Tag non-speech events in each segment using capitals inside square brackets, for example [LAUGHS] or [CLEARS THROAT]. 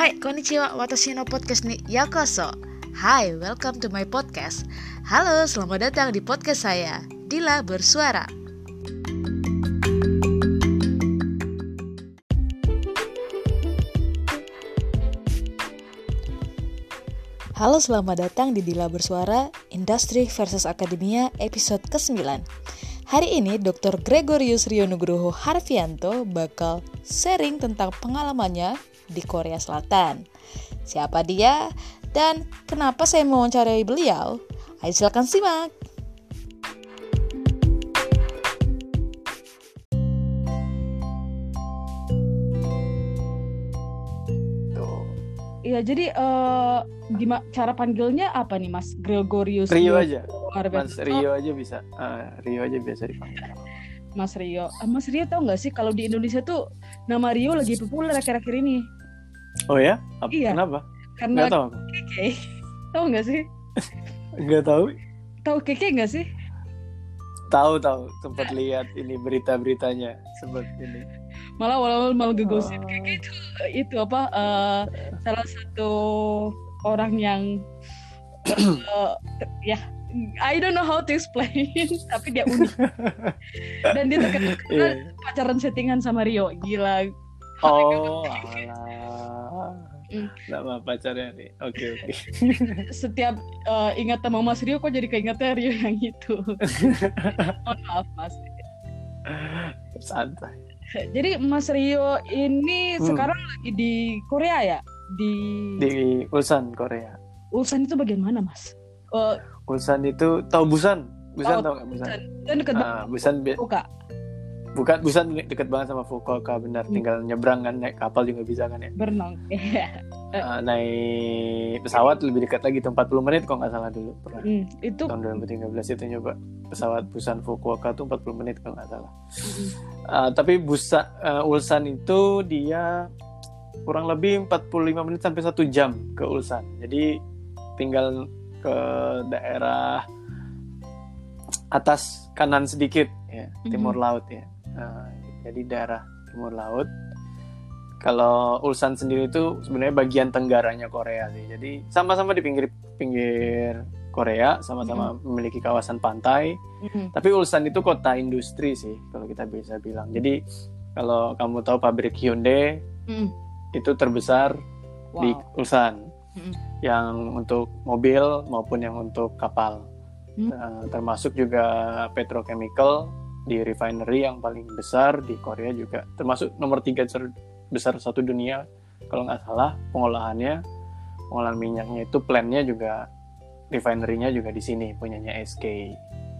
Hai, konnichiwa, watashi no podcast ni yakoso. Hai, welcome to my podcast. Halo, selamat datang di podcast saya, Dila Bersuara. Halo, selamat datang di Dila Bersuara, Industri versus Akademia, episode ke-9. Hari ini, Dr. Gregorius Rio Nugroho Harfianto bakal sharing tentang pengalamannya di Korea Selatan. Siapa dia dan kenapa saya mau mencari beliau? Ayo silakan simak. Iya, jadi uh, gimana cara panggilnya apa nih Mas Gregorius Rio aja. Mas Rio aja bisa. Uh, Rio aja biasa dipanggil. Mas Rio. Uh, Mas Rio tau nggak sih kalau di Indonesia tuh nama Rio lagi populer akhir-akhir ini. Oh ya? Apa, iya. Kenapa? Karena Nggak tahu. Keke. [LAUGHS] Tahu nggak sih? [LAUGHS] Nggak tahu. Tahu Keke nggak sih? Tahu tahu. Sempat lihat ini berita-beritanya. Sempat ini. Malah awal-awal malah ngegosip Oh. Keke itu itu apa? eh, salah satu orang yang [COUGHS] eh, ya I don't know how to explain [LAUGHS] tapi dia unik dan dia terkenal Iya. pacaran settingan sama Rio gila Oh. [LAUGHS] Hmm. Nama pacarnya nih. Oke oke. [LAUGHS] setiap eh, ingat sama Mas Rio kok jadi keingetnya Rio yang itu Mohon maaf Mas Santai. Jadi Mas Rio ini Hmm. sekarang lagi di Korea ya di, Di Ulsan Korea. Ulsan itu bagian mana Mas? Eh, Ulsan itu tahu Busan? Busan Tahu, tahu nggak Busan? Busan Ah, Busan bi- sama Kak. Bukan Busan deket banget sama Fukuoka benar. Hmm. Tinggal nyebrang kan naik kapal juga bisa kan ya. berenang. Ah, [LAUGHS] naik pesawat lebih dekat lagi tuh 40 menit kok nggak salah dulu pernah. Hmm, itu tahun 2013 itu nyoba pesawat Busan Fukuoka tuh 40 menit kalau nggak salah. Hmm. Uh, tapi Busa, uh, Ulsan itu dia kurang lebih 45 menit sampai satu jam ke Ulsan. Jadi tinggal ke daerah atas kanan sedikit ya, timur laut ya. Uh, jadi daerah timur laut. Kalau Ulsan sendiri itu sebenarnya bagian tenggaranya Korea sih. Jadi sama-sama di pinggir pinggir Korea, sama-sama memiliki kawasan pantai. Hmm. Tapi Ulsan itu kota industri sih, kalau kita bisa bilang. Jadi kalau kamu tahu pabrik Hyundai Hmm. itu terbesar di Wow. Ulsan, Mm. yang untuk mobil maupun yang untuk kapal. Hmm. Termasuk juga petrochemical di refinery yang paling besar di Korea juga, termasuk nomor tiga besar satu dunia kalau nggak salah pengolahannya, pengolahan minyaknya itu plannya juga refinery-nya juga di sini punyanya SK.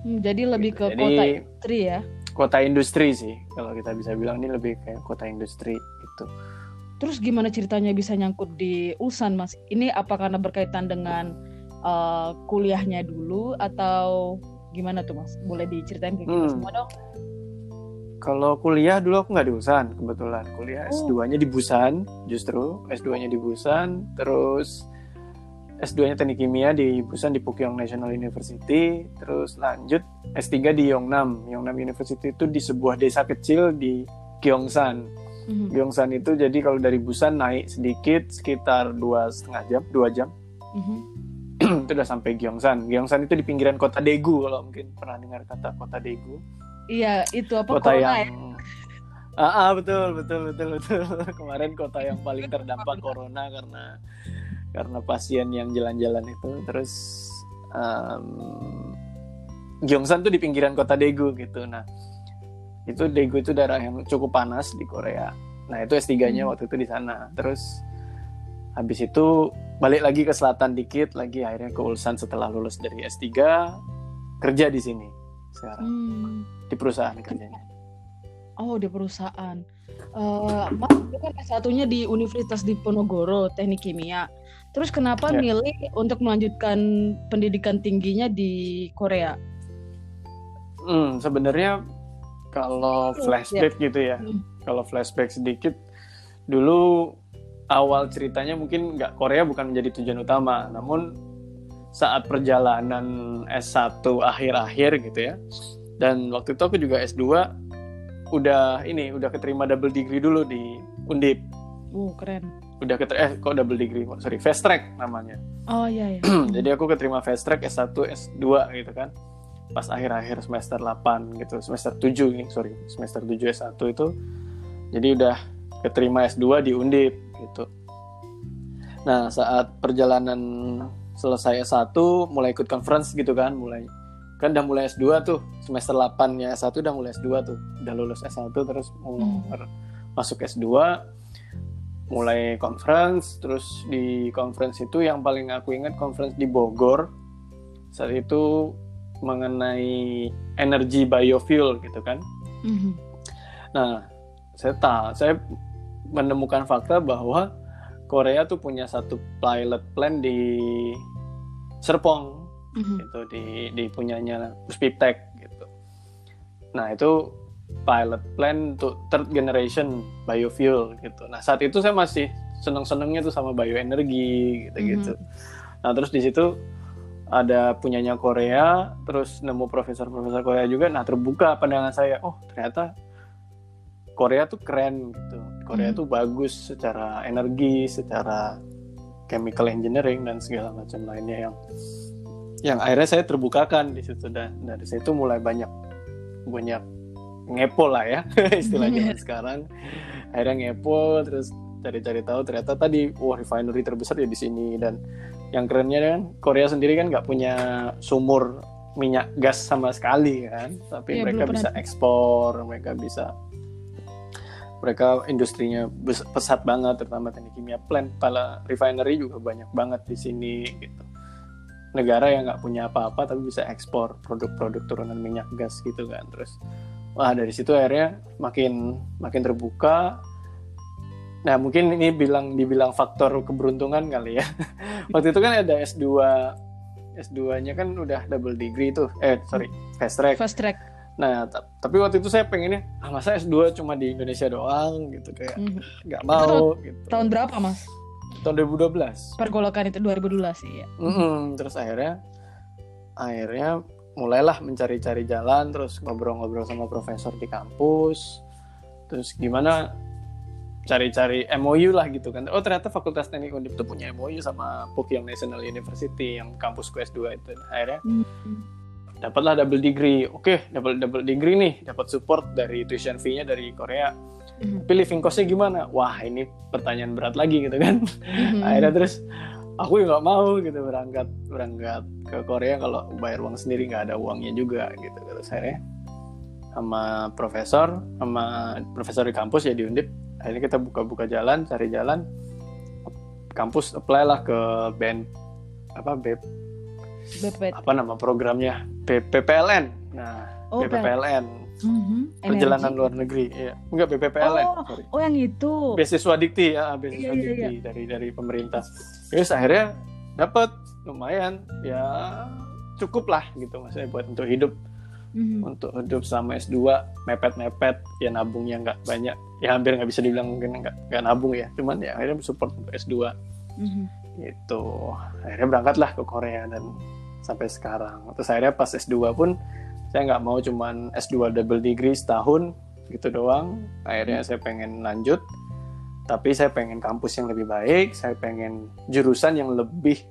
Hmm, jadi lebih ke Jadi- kota industri ya. kota industri sih kalau kita bisa bilang ini lebih kayak kota industri gitu Terus gimana ceritanya bisa nyangkut di Ulsan, Mas? Ini apa karena berkaitan dengan uh, kuliahnya dulu atau gimana tuh, Mas? Boleh diceritain ke kita Hmm. semua dong? kalau kuliah dulu aku nggak di Busan kebetulan kuliah Oh. S2-nya di Busan justru S2-nya di Busan terus S2-nya teknik kimia di Busan di Pukyong National University terus lanjut S3 di Yongnam Yongnam University itu di sebuah desa kecil di Gyeongsan Mhm. Gyeongsan itu jadi kalau dari Busan naik sedikit sekitar dua setengah jam dua jam Mhm. [CLEARS THROAT] itu udah sampai Gyeongsan. Gyeongsan itu di pinggiran kota Daegu kalau mungkin pernah dengar kata kota Daegu. Iya, itu apa Kota corona ya? yang [LAUGHS] Ah, ah, betul betul betul betul. [LAUGHS] Kemarin kota yang paling terdampak corona karena karena pasien yang jalan-jalan itu terus em, Gyeongsan tuh di pinggiran kota Daegu gitu. Nah, itu Daegu itu daerah yang cukup panas di Korea. Nah, itu S3-nya Hmm. waktu itu di sana. Terus habis itu balik lagi ke selatan dikit lagi akhirnya ke Ulsan setelah lulus dari S3 kerja di sini sekarang Hmm. di perusahaan kerjanya. Oh, di perusahaan. Eh, Mas, itu kan S1-nya di Universitas Diponegoro, Teknik Kimia. Terus kenapa Ya. milih untuk melanjutkan pendidikan tingginya di Korea? Hmm, sebenarnya kalau Iya. flashback gitu ya, Hmm. kalau flashback sedikit, dulu awal ceritanya mungkin nggak Korea bukan menjadi tujuan utama, namun saat perjalanan S1 akhir-akhir gitu ya, dan waktu itu aku juga S2 udah ini udah keterima double degree dulu di Undip. Uh, keren. udah keterima eh kok double degree? Sorry fast track namanya. Oh iya iya. [CLEARS THROAT] Jadi aku keterima fast track S1 S2 gitu kan. Pas akhir-akhir semester 8 gitu semester 7 ini sorry semester 7 S1 itu. Jadi udah keterima S2 di Undip gitu. Nah saat perjalanan selesai S1 mulai ikut conference gitu kan mulai. Kan udah mulai S2 tuh semester 8 ya S1 udah mulai S2 tuh. Udah lulus S1 terus mau hmm. masuk S2 mulai conference terus di conference itu yang paling aku ingat conference di Bogor. Saat itu mengenai energi biofuel gitu kan. Mm-hmm. nah saya tahu saya menemukan fakta bahwa Korea tuh punya satu pilot plan di Serpong mm-hmm. gitu di di punyanya Puspitek gitu nah itu pilot plan untuk third generation biofuel gitu. Nah saat itu saya masih seneng-senengnya tuh sama bioenergi gitu-gitu. Mm-hmm. Nah terus di situ ada punyanya Korea, terus nemu profesor-profesor Korea juga. Nah terbuka pandangan saya, oh ternyata Korea tuh keren gitu. Korea mm. tuh bagus secara energi, secara chemical engineering dan segala macam lainnya yang yang akhirnya saya terbukakan di situ dan dari situ mulai banyak banyak ngepo lah ya [LAUGHS] istilahnya sekarang. Akhirnya ngepo terus cari-cari tahu ternyata tadi wah refinery terbesar ya di sini. Dan yang kerennya kan Korea sendiri kan nggak punya sumur minyak gas sama sekali kan tapi ya, mereka bisa ekspor mereka bisa mereka industrinya pesat banget terutama teknik kimia plant pala refinery juga banyak banget di sini gitu. Negara yang nggak punya apa-apa tapi bisa ekspor produk-produk turunan minyak gas gitu kan terus wah dari situ akhirnya makin makin terbuka. Nah mungkin ini bilang dibilang faktor keberuntungan kali ya. [LAUGHS] Waktu itu kan ada S2 S2-nya kan udah double degree tuh eh sorry fast track. Fast track nah tapi waktu itu saya pengennya ah, masa S2 cuma di Indonesia doang gitu kayak mhm. nggak mm. mau tahun, gitu tahun berapa mas tahun 2012 pergolakan itu 2012 sih ya mm -hmm. terus akhirnya akhirnya mulailah mencari-cari jalan terus ngobrol-ngobrol sama profesor di kampus terus gimana cari-cari MOU lah gitu kan oh ternyata Fakultas Teknik Undip itu punya MOU sama Pukyong National University yang kampus QS2 itu akhirnya hmm. Dapatlah double degree. Oke double double degree nih. Dapat support dari tuition fee-nya dari Korea. Hmm. tapi living cost-nya gimana? Wah ini pertanyaan berat lagi gitu kan. Hmm. akhirnya terus aku nggak mau gitu. Berangkat berangkat ke Korea. Kalau bayar uang sendiri nggak ada uangnya juga gitu. Terus saya sama profesor sama profesor di kampus ya di Undip. Akhirnya kita buka-buka jalan cari jalan. Kampus apply lah ke band apa B, BP. apa nama programnya BPPLN nah oh, BPPLN Mm-hmm. Perjalanan luar negeri, ya. Enggak BPPLN. Oh, sorry. oh yang itu. Beasiswa dikti ya, beasiswa iya, iya, dikti iya. dari dari pemerintah. Terus akhirnya dapat lumayan, ya cukup lah gitu maksudnya buat untuk hidup. Mm-hmm. Untuk hidup sama S2 mepet-mepet ya nabungnya nggak banyak ya hampir nggak bisa dibilang mungkin nggak nggak nabung ya cuman ya akhirnya support untuk S2 mm-hmm. gitu akhirnya berangkatlah ke Korea dan sampai sekarang terus akhirnya pas S2 pun saya nggak mau cuman S2 double degree setahun gitu doang akhirnya hmm. saya pengen lanjut tapi saya pengen kampus yang lebih baik saya pengen jurusan yang lebih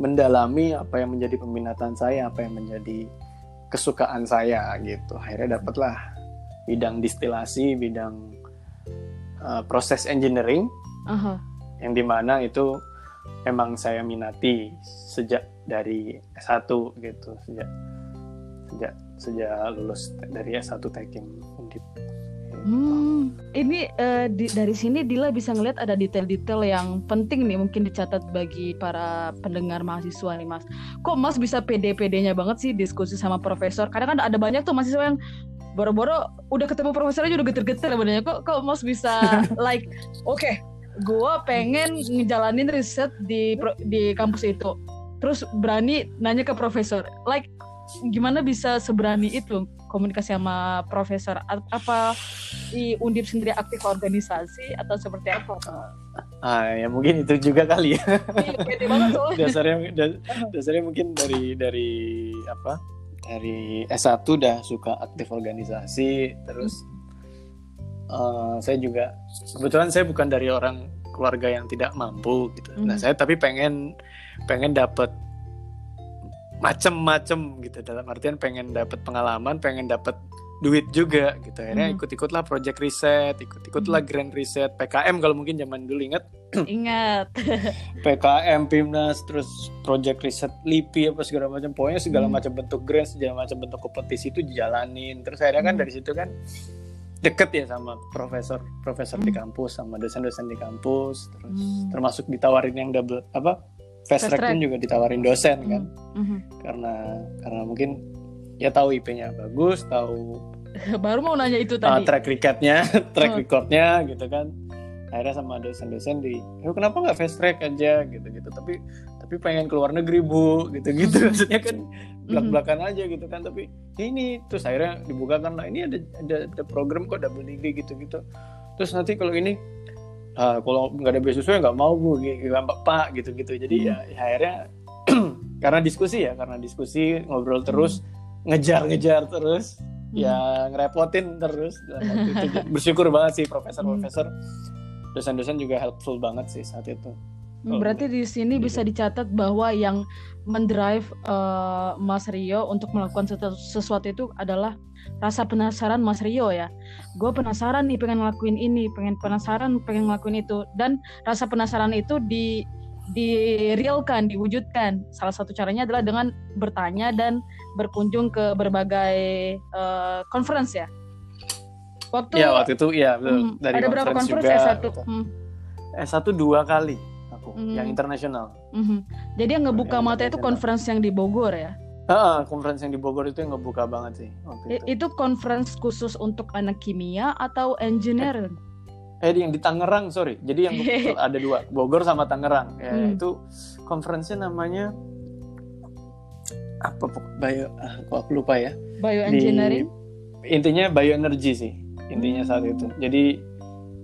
mendalami apa yang menjadi peminatan saya apa yang menjadi kesukaan saya gitu akhirnya dapatlah bidang distilasi bidang uh, proses engineering uh -huh. yang di mana itu emang saya minati sejak dari S1 gitu sejak sejak sejak lulus dari S1 Tekim Undip. Hmm, ini uh, di, dari sini Dila bisa ngeliat ada detail-detail yang penting nih mungkin dicatat bagi para pendengar mahasiswa nih Mas. Kok Mas bisa pede-pedenya banget sih diskusi sama profesor? Kadang kan ada banyak tuh mahasiswa yang boro-boro udah ketemu profesornya udah geter-geter sebenarnya. Kok kok Mas bisa [LAUGHS] like oke, okay, gue pengen ngejalanin riset di di kampus itu. Terus berani nanya ke profesor. Like gimana bisa seberani itu komunikasi sama profesor apa di Undip sendiri aktif organisasi atau seperti apa? Ah ya mungkin itu juga kali ya. Iya, dasarnya dasarnya mungkin dari dari apa? Dari S1 udah suka aktif organisasi terus uh, saya juga kebetulan saya bukan dari orang keluarga yang tidak mampu gitu. Nah Mhm. saya tapi pengen pengen dapat macem-macem gitu dalam artian pengen dapat pengalaman, pengen dapat duit juga gitu. Akhirnya Mhm. ikut-ikutlah project riset, ikut-ikutlah grand riset, PKM kalau mungkin zaman dulu ingat [CLEARS THROAT] Ingat. [LAUGHS] PKM, PIMNAS, terus project riset LIPI apa segala macam. Pokoknya segala Hmm. macam bentuk grant, segala macam bentuk kompetisi itu dijalanin. Terus akhirnya kan Hmm. dari situ kan deket ya sama profesor profesor di Hmm. kampus sama dosen-dosen di kampus terus Hmm. termasuk ditawarin yang double apa fast Fast track pun juga ditawarin dosen kan Mhm. karena karena mungkin ya tahu IP-nya bagus tahu [LAUGHS] Baru mau nanya itu uh, tadi. track record-nya [LAUGHS] track Oh. recordnya gitu kan akhirnya sama dosen-dosen di "Yo, kenapa nggak fast track aja gitu gitu tapi tapi pengen keluar negeri bu. Gitu gitu [LAUGHS] maksudnya kan belak belakan aja gitu kan. Tapi ini terus akhirnya dibuka kan lah ini ada, ada ada program kok double degree gitu gitu terus nanti kalau ini ah, kalau nggak ada beasiswa ya nggak mau bu. Kan pak gitu gitu jadi ya, ya akhirnya [CLEARS THROAT] karena diskusi ya karena diskusi ngobrol terus ngejar-ngejar terus Hmm. ya ngerepotin terus. [LAUGHS] Bersyukur banget sih profesor-profesor dosen-dosen juga helpful banget sih saat itu Berarti di sini Gitu. bisa dicatat bahwa yang mendrive eh, Mas Rio untuk melakukan sesuatu, sesuatu itu adalah rasa penasaran Mas Rio ya. Gue penasaran nih pengen ngelakuin ini, pengen penasaran pengen ngelakuin itu dan rasa penasaran itu di di realkan, diwujudkan. Salah satu caranya adalah dengan bertanya dan berkunjung ke berbagai eh, conference ya. Waktu, ya waktu itu ya betul hmm, dari ada berapa conference juga S1? gitu. Hmm. S1 dua kali aku Hmm. yang internasional Mhm. Jadi yang ngebuka Yang mata itu conference yang di Bogor ya. Ah, conference yang di Bogor itu yang ngebuka banget sih waktu itu. Itu conference khusus untuk anak kimia atau engineer? Eh yang di Tangerang sorry. Jadi yang [LAUGHS] ada dua Bogor sama Tangerang. Ya Hmm. itu conference-nya namanya apa bio ah, kok aku lupa ya. Bioengineering? Intinya bioenergy sih intinya saat Hmm. itu. Jadi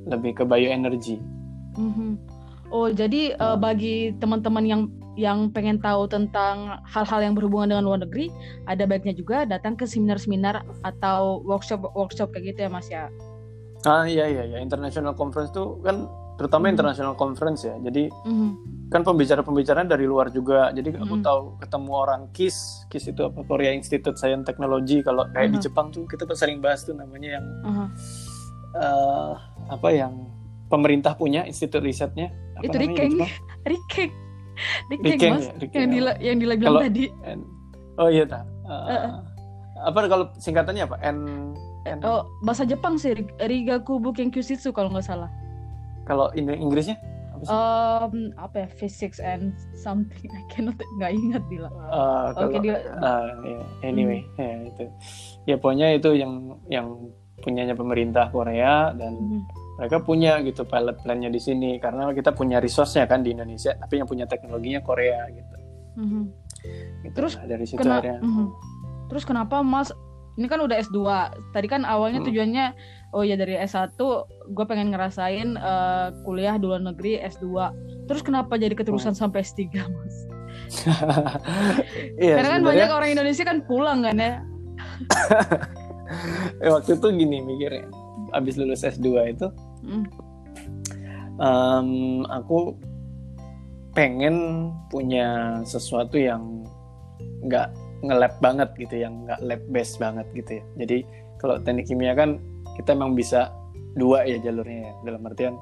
lebih ke bioenergy. Mhm. Oh, jadi eh, bagi teman-teman yang yang pengen tahu tentang hal-hal yang berhubungan dengan luar negeri, ada baiknya juga datang ke seminar-seminar atau workshop-workshop kayak gitu ya, Mas ya. Ah iya iya ya international conference tuh kan terutama Hmm. international conference ya. Jadi Mhm. kan pembicara-pembicara dari luar juga. Jadi aku Mm. tahu ketemu orang KIS, KIS itu apa Korea Institute Science Technology. Kalau kayak di Aha. Jepang tuh kita tuh sering bahas tuh namanya yang Aha. eh, apa yang pemerintah punya institut risetnya. Apa Itu Rikeng. [LAUGHS] Rikeng. Rikeng, Rikeng Mas. ya, Rikeng. Yang Dila yang Dila bilang Kalau- tadi. N- oh iya ta. Eh, Eh, apa kalau singkatannya apa? N, N Oh, bahasa Jepang sih Rig- Rigakubu Kenkyusitsu kalau nggak salah. kalau Inggrisnya apa sih? Um, apa ya physics and something I cannot nggak ingat Dila. Eh, kalau Oke, dia- ah, ya, anyway ya itu ya pokoknya itu yang yang punyanya pemerintah Korea dan Mhm. Mereka punya gitu pilot plan-nya di sini karena kita punya resource-nya kan di Indonesia tapi yang punya teknologinya Korea gitu. Mhm. Gitu. Terus Nah, dari situ Kena, akhirnya mhm. Terus kenapa Mas ini kan udah S2. Tadi kan awalnya Hmm. tujuannya oh ya dari S1 gue pengen ngerasain eh, kuliah di luar negeri S2. Terus kenapa jadi keterusan sampai S3, Mas? [LAUGHS] Iya, Karena kan banyak orang Indonesia kan pulang kan ya. [LAUGHS] eh, waktu itu gini mikirnya abis lulus S2 itu Mm. em, aku pengen punya sesuatu yang nggak nge-lab banget gitu yang nggak lab based banget gitu ya jadi kalau teknik kimia kan kita emang bisa dua ya jalurnya ya dalam artian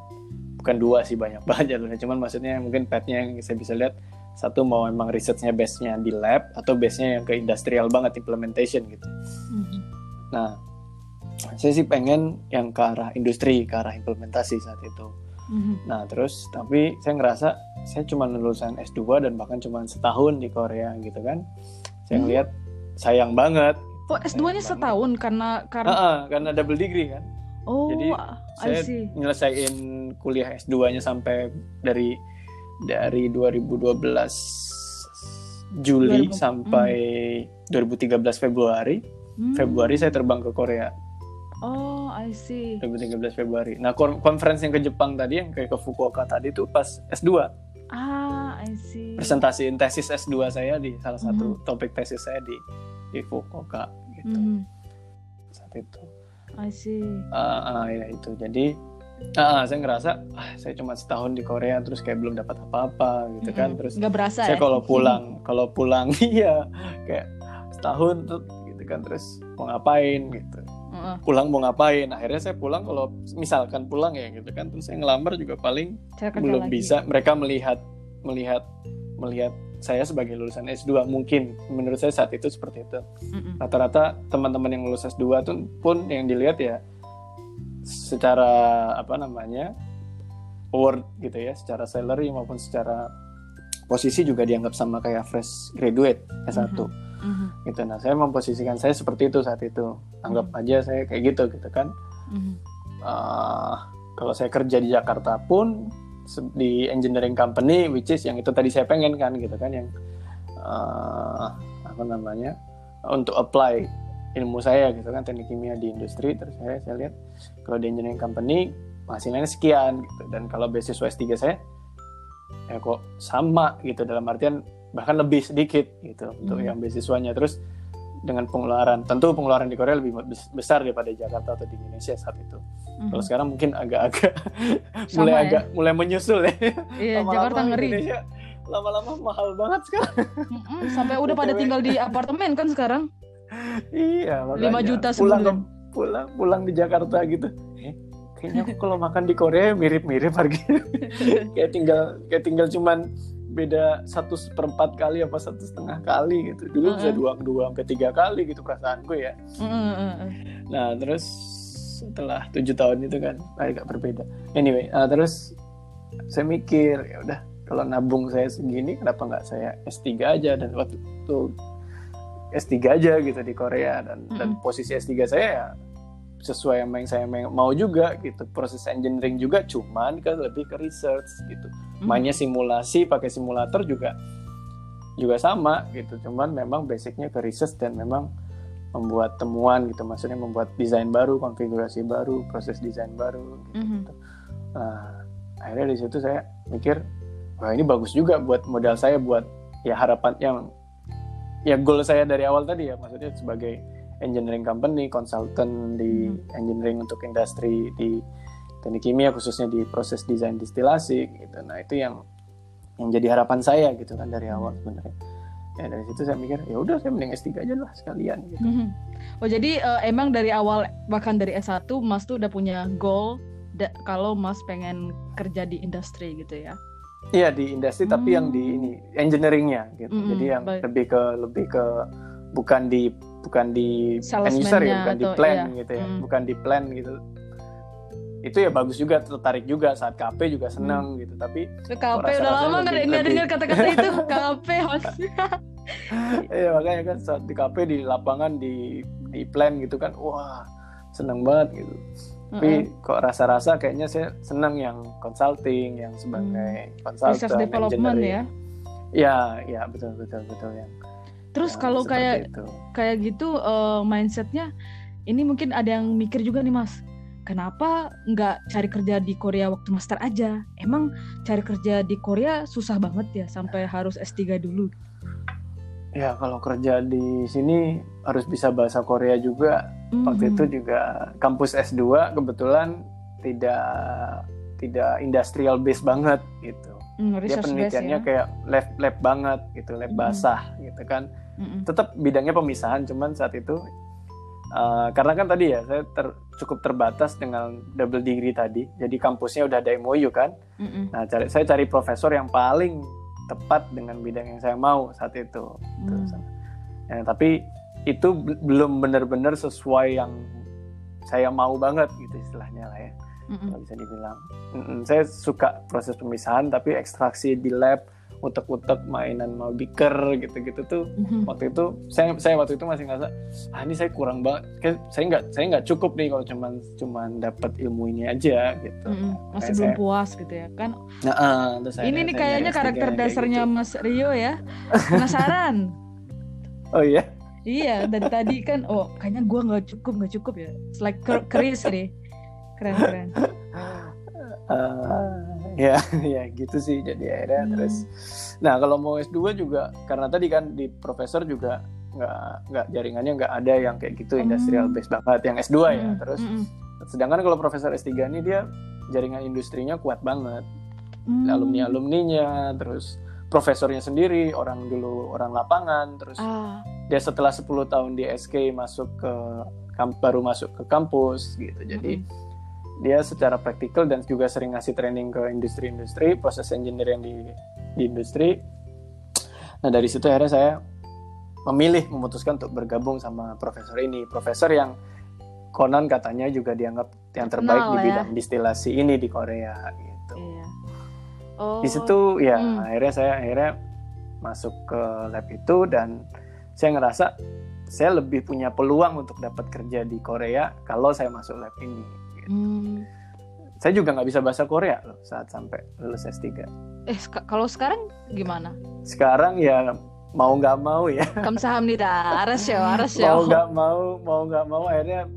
bukan dua sih banyak [LAUGHS] banget jalurnya cuman maksudnya mungkin path-nya yang saya bisa lihat satu mau emang researchnya base-nya di lab atau base-nya yang ke industrial banget implementation gitu Mhm. nah saya sih pengen yang ke arah industri ke arah implementasi saat itu Mhm. Nah terus tapi saya ngerasa saya cuma lulusan S2 dan bahkan cuma setahun di Korea gitu kan. Saya Hmm. ngeliat sayang banget. Oh S2-nya Sayang setahun karena karena Ah, ah, karena double degree kan. oh jadi Saya nyelesain kuliah S2-nya sampai dari dari 2012 Juli 2000. sampai 2013 Februari. Hmm. Februari saya terbang ke Korea Oh I see. 2013 Februari. Nah, kon- conference yang ke Jepang tadi yang kayak ke Fukuoka tadi itu pas S2. Ah I see. presentasiin tesis S2 saya di salah satu Mhm. topik tesis saya di di Fukuoka gitu Mhm. saat itu. I see. Uh, uh, ya itu. Jadi uh, saya ngerasa ah, saya cuma setahun di Korea terus kayak belum dapat apa-apa gitu kan. Mm-mm. Terus nggak berasa saya ya? kalau [LAUGHS] pulang kalau pulang [LAUGHS] iya kayak setahun tuh gitu kan terus mau ngapain gitu. Pulang mau ngapain? Akhirnya saya pulang kalau misalkan pulang ya gitu kan. Terus saya ngelamar juga paling belum lagi. bisa. Mereka melihat melihat melihat saya sebagai lulusan S2 mungkin. Menurut saya saat itu seperti itu. Mm-mm. rata-rata teman-teman yang lulus S2 tuh pun yang dilihat ya secara apa namanya award gitu ya secara salary maupun secara posisi juga dianggap sama kayak fresh graduate S1 Mhm. gitu. Nah saya memposisikan saya seperti itu saat itu. Anggap aja saya kayak gitu gitu kan. Mhm. Eh, kalau saya kerja di Jakarta pun di engineering company which is yang itu tadi saya pengen kan gitu kan yang eh, apa namanya untuk apply ilmu saya gitu kan teknik kimia di industri. Terus saya saya lihat kalau di engineering company hasilnya sekian gitu. Dan kalau beasiswa S3 saya ya kok sama gitu. Dalam artian bahkan lebih sedikit gitu untuk Hmm. yang beasiswanya terus dengan pengeluaran tentu pengeluaran di Korea lebih bes- besar daripada Jakarta atau di Indonesia saat itu Mhm. kalau sekarang mungkin agak-agak [LAUGHS] mulai ya? agak mulai menyusul ya. Iya, Jakarta ngeri. Indonesia lama-lama mahal banget sekarang. Mm-mm, Sampai udah pada tinggal di apartemen kan sekarang? iya, makanya. 5 juta pulang sebulan. ke- pulang pulang di Jakarta gitu. Eh, kayaknya aku kalau makan di Korea mirip-mirip harganya. [LAUGHS] kayak tinggal kayak tinggal cuman beda satu seperempat kali apa satu setengah kali gitu. Dulu bisa Heeh. dua dua sampai tiga kali gitu perasaanku ya. Mm-mm, mm-mm. Nah terus setelah tujuh tahun itu kan agak berbeda. Anyway, uh, terus saya mikir ya udah kalau nabung saya segini kenapa nggak saya S3 aja dan waktu itu S3 aja gitu di Korea dan dan posisi S3 saya ya sesuai sama yang saya mau juga gitu proses engineering juga cuman kan lebih ke research gitu Hmm. Mainnya simulasi pakai simulator juga juga sama gitu cuman memang basicnya ke research dan memang membuat temuan gitu maksudnya membuat desain baru konfigurasi baru proses desain baru gitu. Mhm. nah akhirnya di situ saya mikir wah ini bagus juga buat modal saya buat ya harapan yang ya goal saya dari awal tadi ya maksudnya sebagai engineering company consultant di Mhm. engineering untuk industri di teknik kimia khususnya di proses desain distilasi gitu nah itu yang yang jadi harapan saya gitu kan dari awal sebenarnya ya dari situ saya mikir ya udah saya mending S3 aja lah sekalian gitu Mhm. Oh jadi eh, emang dari awal bahkan dari S1 Mas tuh udah punya goal kalau Mas pengen kerja di industri gitu ya. Iya di industri tapi yang di Hmm. ini engineeringnya gitu. Mm-mm, Jadi yang baik. lebih ke lebih ke bukan di bukan di end user ya, bukan di plan iya. gitu ya, Mm. bukan di plan gitu. Itu ya bagus juga tertarik juga saat KP juga Hmm. seneng gitu. Tapi KP udah lama nggak dengar kata-kata itu KP Mas. ya makanya kan saat di KP di lapangan di di plan gitu kan, wah seneng banget gitu. Tapi Mm-mm. kok rasa-rasa kayaknya saya seneng yang consulting, yang sebagai consultant, Hmm. Research development engineering. ya. Ya, ya betul betul betul yang. Terus yang kalau kayak itu. kayak gitu eh, mindsetnya ini mungkin ada yang mikir juga nih mas kenapa nggak cari kerja di Korea waktu master aja emang cari kerja di Korea susah banget ya sampai harus S3 dulu Ya kalau kerja di sini harus bisa bahasa Korea juga. Waktu Mhm. itu juga kampus S2 kebetulan tidak tidak industrial base banget gitu. Hmm, Dia research base penelitiannya ya kayak lab lab banget gitu, lab Mhm. basah gitu kan. Mm-mm. Tetap bidangnya pemisahan cuman saat itu uh, karena kan tadi ya saya ter- cukup terbatas dengan double degree tadi. Jadi kampusnya udah ada MOU kan. Mm-mm. Nah, cari, saya cari profesor yang paling tepat dengan bidang yang saya mau saat itu. Hmm. Ya, tapi itu be- belum benar-benar sesuai yang saya mau banget gitu istilahnya lah ya, Mm-mm. kalau bisa dibilang. Mm-mm, saya suka proses pemisahan, tapi ekstraksi di lab, utek-utek mainan mau beaker gitu-gitu tuh. Mhm. waktu itu saya saya waktu itu masih ngerasa ah ini saya kurang banget Kayak saya nggak saya nggak cukup nih kalau cuman cuman dapat ilmu ini aja gitu. Mm-mm. masih Kayak belum saya- puas gitu ya kan? Nah, ah, terus ini nih saya kayaknya nyari S3 karakter kayak dasarnya gitu. Mas Rio ya. [LAUGHS] Penasaran? Oh iya? Iya dari tadi kan oh kayaknya gua nggak cukup nggak cukup ya. It's like keris nih keren keren. Eh, [LAUGHS] ya [LAUGHS] [LAUGHS] ya gitu sih jadi akhirnya Hmm. terus. Nah kalau mau S2 juga karena tadi kan di profesor juga nggak nggak jaringannya nggak ada yang kayak gitu industrial base banget yang S2 ya Mm, terus. mm, sedangkan kalau profesor S3 ini dia jaringan industrinya kuat banget. Mm. alumni alumninya terus profesornya sendiri orang dulu orang lapangan terus Ah, dia setelah 10 tahun di SK masuk ke kamp- baru masuk ke kampus gitu. Jadi dia secara praktikal dan juga sering ngasih training ke industri-industri proses engineering di di industri nah dari situ akhirnya saya memilih memutuskan untuk bergabung sama profesor ini profesor yang konon katanya juga dianggap yang terbaik Terkenal di ya. bidang distilasi ini di Korea gitu iya. Oh, di situ ya Hmm. akhirnya saya akhirnya masuk ke lab itu dan saya ngerasa saya lebih punya peluang untuk dapat kerja di Korea kalau saya masuk lab ini. Gitu. hmm. Saya juga nggak bisa bahasa Korea loh saat sampai lulus S3. Eh, kalau sekarang gimana? Sekarang ya mau nggak mau ya [LAUGHS] Kamsahamnida, arasyo, arasyo. mau nggak mau mau nggak mau akhirnya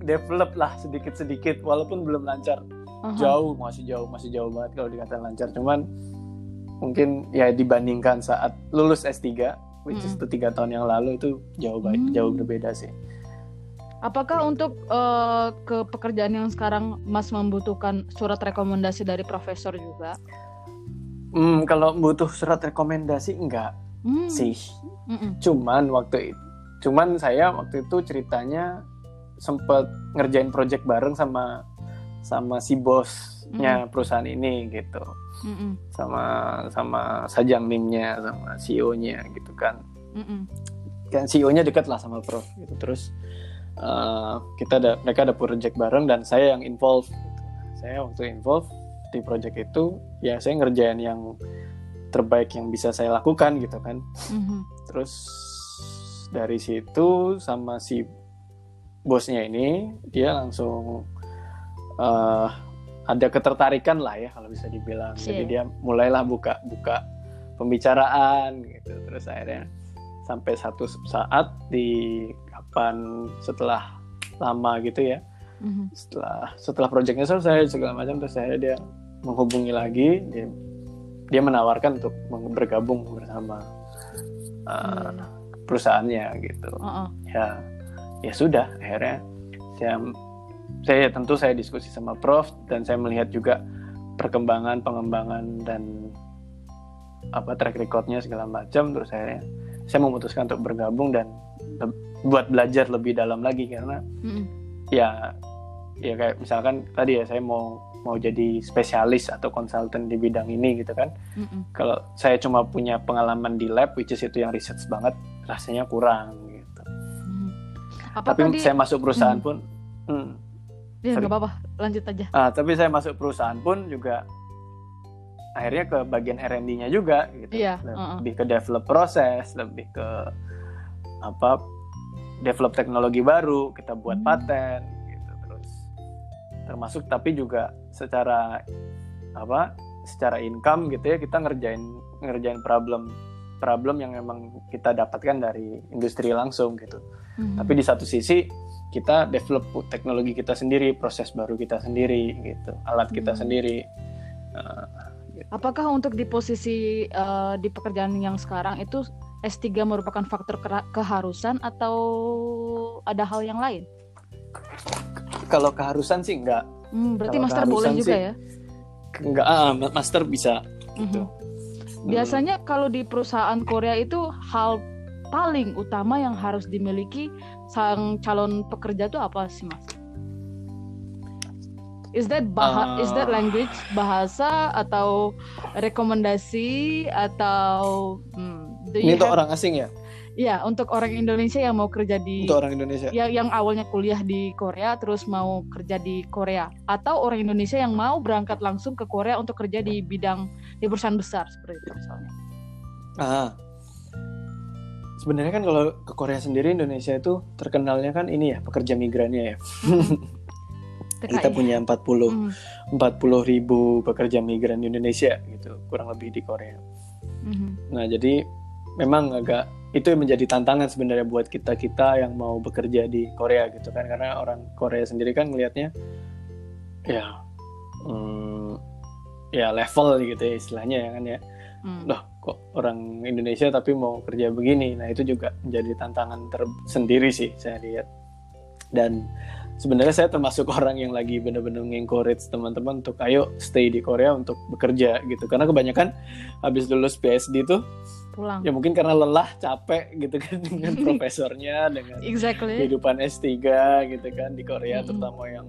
develop lah sedikit sedikit walaupun belum lancar Aha. jauh masih jauh masih jauh banget kalau dikatakan lancar cuman mungkin ya dibandingkan saat lulus S3 which is Mm. itu tiga tahun yang lalu itu jauh baik Hmm. jauh berbeda sih Apakah untuk eh, ke pekerjaan yang sekarang Mas membutuhkan surat rekomendasi dari profesor juga? hmm, kalau butuh surat rekomendasi enggak Hmm. sih Mm-mm. cuman waktu itu cuman saya waktu itu ceritanya sempet ngerjain project bareng sama sama si bosnya perusahaan ini gitu Mm-mm. sama sama sajang nimnya sama CEO-nya gitu kan Mm-mm. kan CEO-nya dekat lah sama Prof gitu terus uh, kita ada mereka ada project bareng dan saya yang involve gitu. saya waktu involve di project itu ya saya ngerjain yang terbaik yang bisa saya lakukan gitu kan Mhm. terus dari situ sama si bosnya ini dia langsung uh, ada ketertarikan lah ya kalau bisa dibilang jadi Iya. dia mulailah buka buka pembicaraan gitu terus akhirnya sampai satu saat di kapan setelah lama gitu ya Mhm. setelah setelah proyeknya selesai segala macam terus akhirnya dia menghubungi lagi dia dia menawarkan untuk bergabung bersama uh, Hmm. perusahaannya gitu Uh-uh. ya ya sudah akhirnya saya saya tentu saya diskusi sama prof dan saya melihat juga perkembangan pengembangan dan apa track recordnya segala macam terus akhirnya saya memutuskan untuk bergabung dan buat belajar lebih dalam lagi karena Mm-mm. ya ya kayak misalkan tadi ya saya mau mau jadi spesialis atau konsultan di bidang ini gitu kan Mm-mm. kalau saya cuma punya pengalaman di lab which is itu yang research banget rasanya kurang gitu Mhm. tapi Apakah di... saya masuk perusahaan Hmm. pun hmm, Ya, nggak apa-apa, lanjut aja. ah, tapi saya masuk perusahaan pun juga akhirnya ke bagian R&D-nya juga gitu uh-uh. lebih ke develop proses lebih ke apa develop teknologi baru kita buat Hmm. paten gitu terus termasuk tapi juga secara apa secara income gitu ya kita ngerjain ngerjain problem problem yang memang kita dapatkan dari industri langsung gitu Mhm. tapi di satu sisi kita develop teknologi kita sendiri proses baru kita sendiri gitu alat kita Hmm. sendiri Uh, Apakah untuk di posisi eh, di pekerjaan yang sekarang itu S3 merupakan faktor keharusan atau ada hal yang lain? kalau keharusan sih enggak Hmm, berarti Kalau master boleh juga sih, ya? enggak ah, master bisa gitu Mhm. Biasanya kalau di perusahaan Korea itu hal paling utama yang harus dimiliki sang calon pekerja itu apa sih mas? Is that bah is that Ah. language bahasa atau rekomendasi atau hmm, do ini untuk have- orang asing ya? Ya untuk orang Indonesia yang mau kerja di untuk orang Indonesia. Yang yang awalnya kuliah di Korea terus mau kerja di Korea. Atau orang Indonesia yang mau berangkat langsung ke Korea untuk kerja di bidang di perusahaan besar seperti itu misalnya. ah. Sebenarnya kan kalau ke Korea sendiri Indonesia itu terkenalnya kan ini ya pekerja migrannya ya. [LAUGHS] Kita punya 40 Mhm, 40 ribu pekerja migran di Indonesia gitu kurang lebih di Korea. Mhm, Nah, jadi memang agak itu yang menjadi tantangan sebenarnya buat kita kita yang mau bekerja di Korea gitu kan. Karena orang Korea sendiri kan melihatnya ya hmm, ya level gitu ya istilahnya ya kan ya. Mhm. loh kok orang Indonesia tapi mau kerja begini? Nah itu juga menjadi tantangan tersendiri sih saya lihat. Dan sebenarnya saya termasuk [LAUGHS] orang yang lagi benar-benar encourage teman-teman untuk ayo stay di Korea untuk bekerja gitu. Karena kebanyakan habis lulus PSD itu pulang. Ya mungkin karena lelah capek gitu kan [LAUGHS] dengan [LAUGHS] profesornya dengan exactly. kehidupan S3 gitu kan di Korea Mm-mm. terutama yang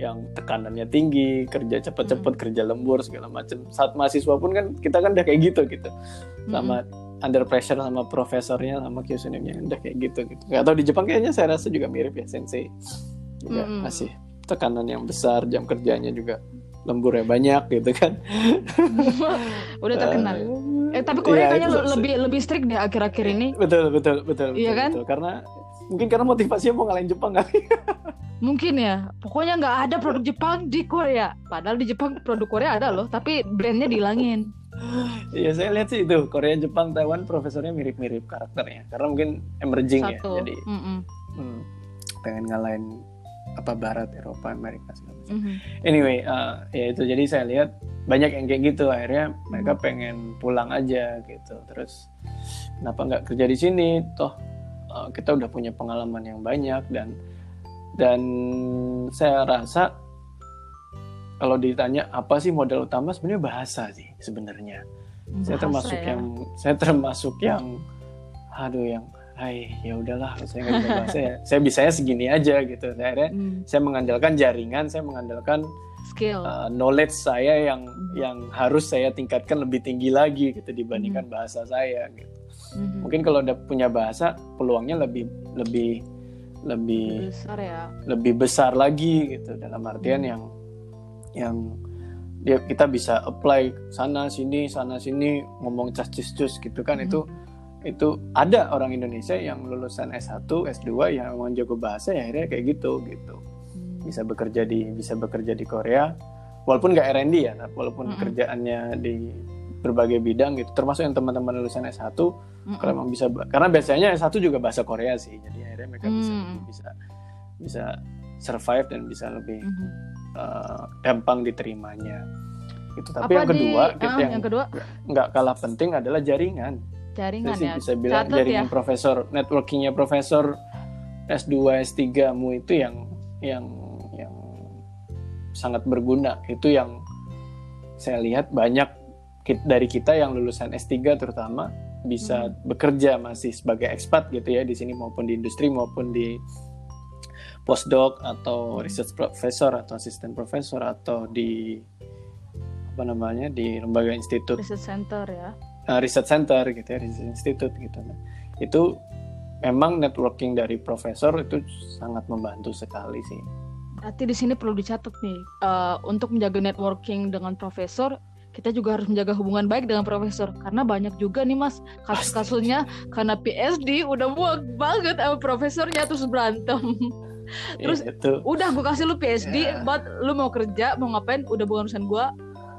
yang tekanannya tinggi kerja cepet-cepet kerja lembur segala macam saat mahasiswa pun kan kita kan udah kayak gitu gitu. Sama under pressure sama profesornya sama Kyusunemnya udah kayak gitu gitu. Tahu di Jepang kayaknya saya rasa juga mirip ya sensei. Juga Mm-mm. masih tekanan yang besar jam kerjanya juga lemburnya banyak gitu kan. [LAUGHS] Udah terkenal. Eh, eh tapi Korea iya, kayaknya itu- le- lebih lebih strict deh akhir-akhir ini. Betul betul betul Iya betul, kan? betul. karena mungkin karena motivasinya mau ngalahin Jepang kali. [LAUGHS] Mungkin ya. Pokoknya nggak ada produk Jepang di Korea. Padahal di Jepang produk Korea ada loh tapi brandnya dihilangin. [LAUGHS] Iya saya lihat sih itu Korea Jepang Taiwan profesornya mirip-mirip karakternya. Karena mungkin emerging satu. ya jadi Mm-mm. hmm, pengen ngalahin apa Barat Eropa Amerika segala macam. Mhm. Anyway uh, ya itu jadi saya lihat banyak yang kayak gitu akhirnya mereka Hmm. pengen pulang aja gitu terus kenapa nggak kerja di sini toh uh, kita udah punya pengalaman yang banyak dan dan saya rasa kalau ditanya apa sih modal utama sebenarnya bahasa sih sebenarnya saya termasuk ya. yang saya termasuk yang aduh yang hai ya udahlah saya nggak bisa bahasa ya saya bisanya segini aja gitu Saya akhirnya Hmm, saya mengandalkan jaringan saya mengandalkan skill uh, knowledge saya yang Mhm. yang harus saya tingkatkan lebih tinggi lagi gitu Hmm. dibandingkan bahasa saya gitu Mhm. mungkin kalau udah punya bahasa peluangnya lebih lebih Lebih lebih besar ya lebih besar lagi gitu dalam artian Hmm. yang yang dia kita bisa apply sana sini sana sini ngomong cas cus cus gitu kan Hmm. itu itu ada orang Indonesia yang lulusan S1 S2 yang emang jago bahasa ya akhirnya kayak gitu gitu Hmm. bisa bekerja di bisa bekerja di Korea walaupun nggak R&D ya walaupun Mm-mm. kerjaannya di berbagai bidang gitu termasuk yang teman-teman lulusan S1 Mm-mm. kalau emang bisa karena biasanya S1 juga bahasa Korea sih jadi akhirnya mereka bisa Hmm. bisa bisa survive dan bisa lebih Mhm. uh, gampang diterimanya gitu tapi Apa yang kedua di, kita ah, yang yang kedua nggak kalah penting adalah jaringan jaringan sih ya bisa bilang Catat jaringan ya. profesor networkingnya profesor S2 S3 mu itu yang yang yang sangat berguna itu yang saya lihat banyak dari kita yang lulusan S3 terutama bisa Hmm. bekerja masih sebagai expat gitu ya di sini maupun di industri maupun di postdoc atau Hmm. research professor atau asisten profesor atau di apa namanya di lembaga institut research center ya uh, research center gitu ya research institute gitu nah itu memang networking dari profesor itu sangat membantu sekali sih Berarti di sini perlu dicatat nih, eh, untuk menjaga networking dengan profesor, kita juga harus menjaga hubungan baik dengan profesor. Karena banyak juga nih mas, kasus-kasusnya karena PSD udah muak banget sama profesornya terus berantem. Terus- Iya, itu Udah gue kasih lu PSD, Ya. buat lu mau kerja, mau ngapain, udah bukan urusan gue.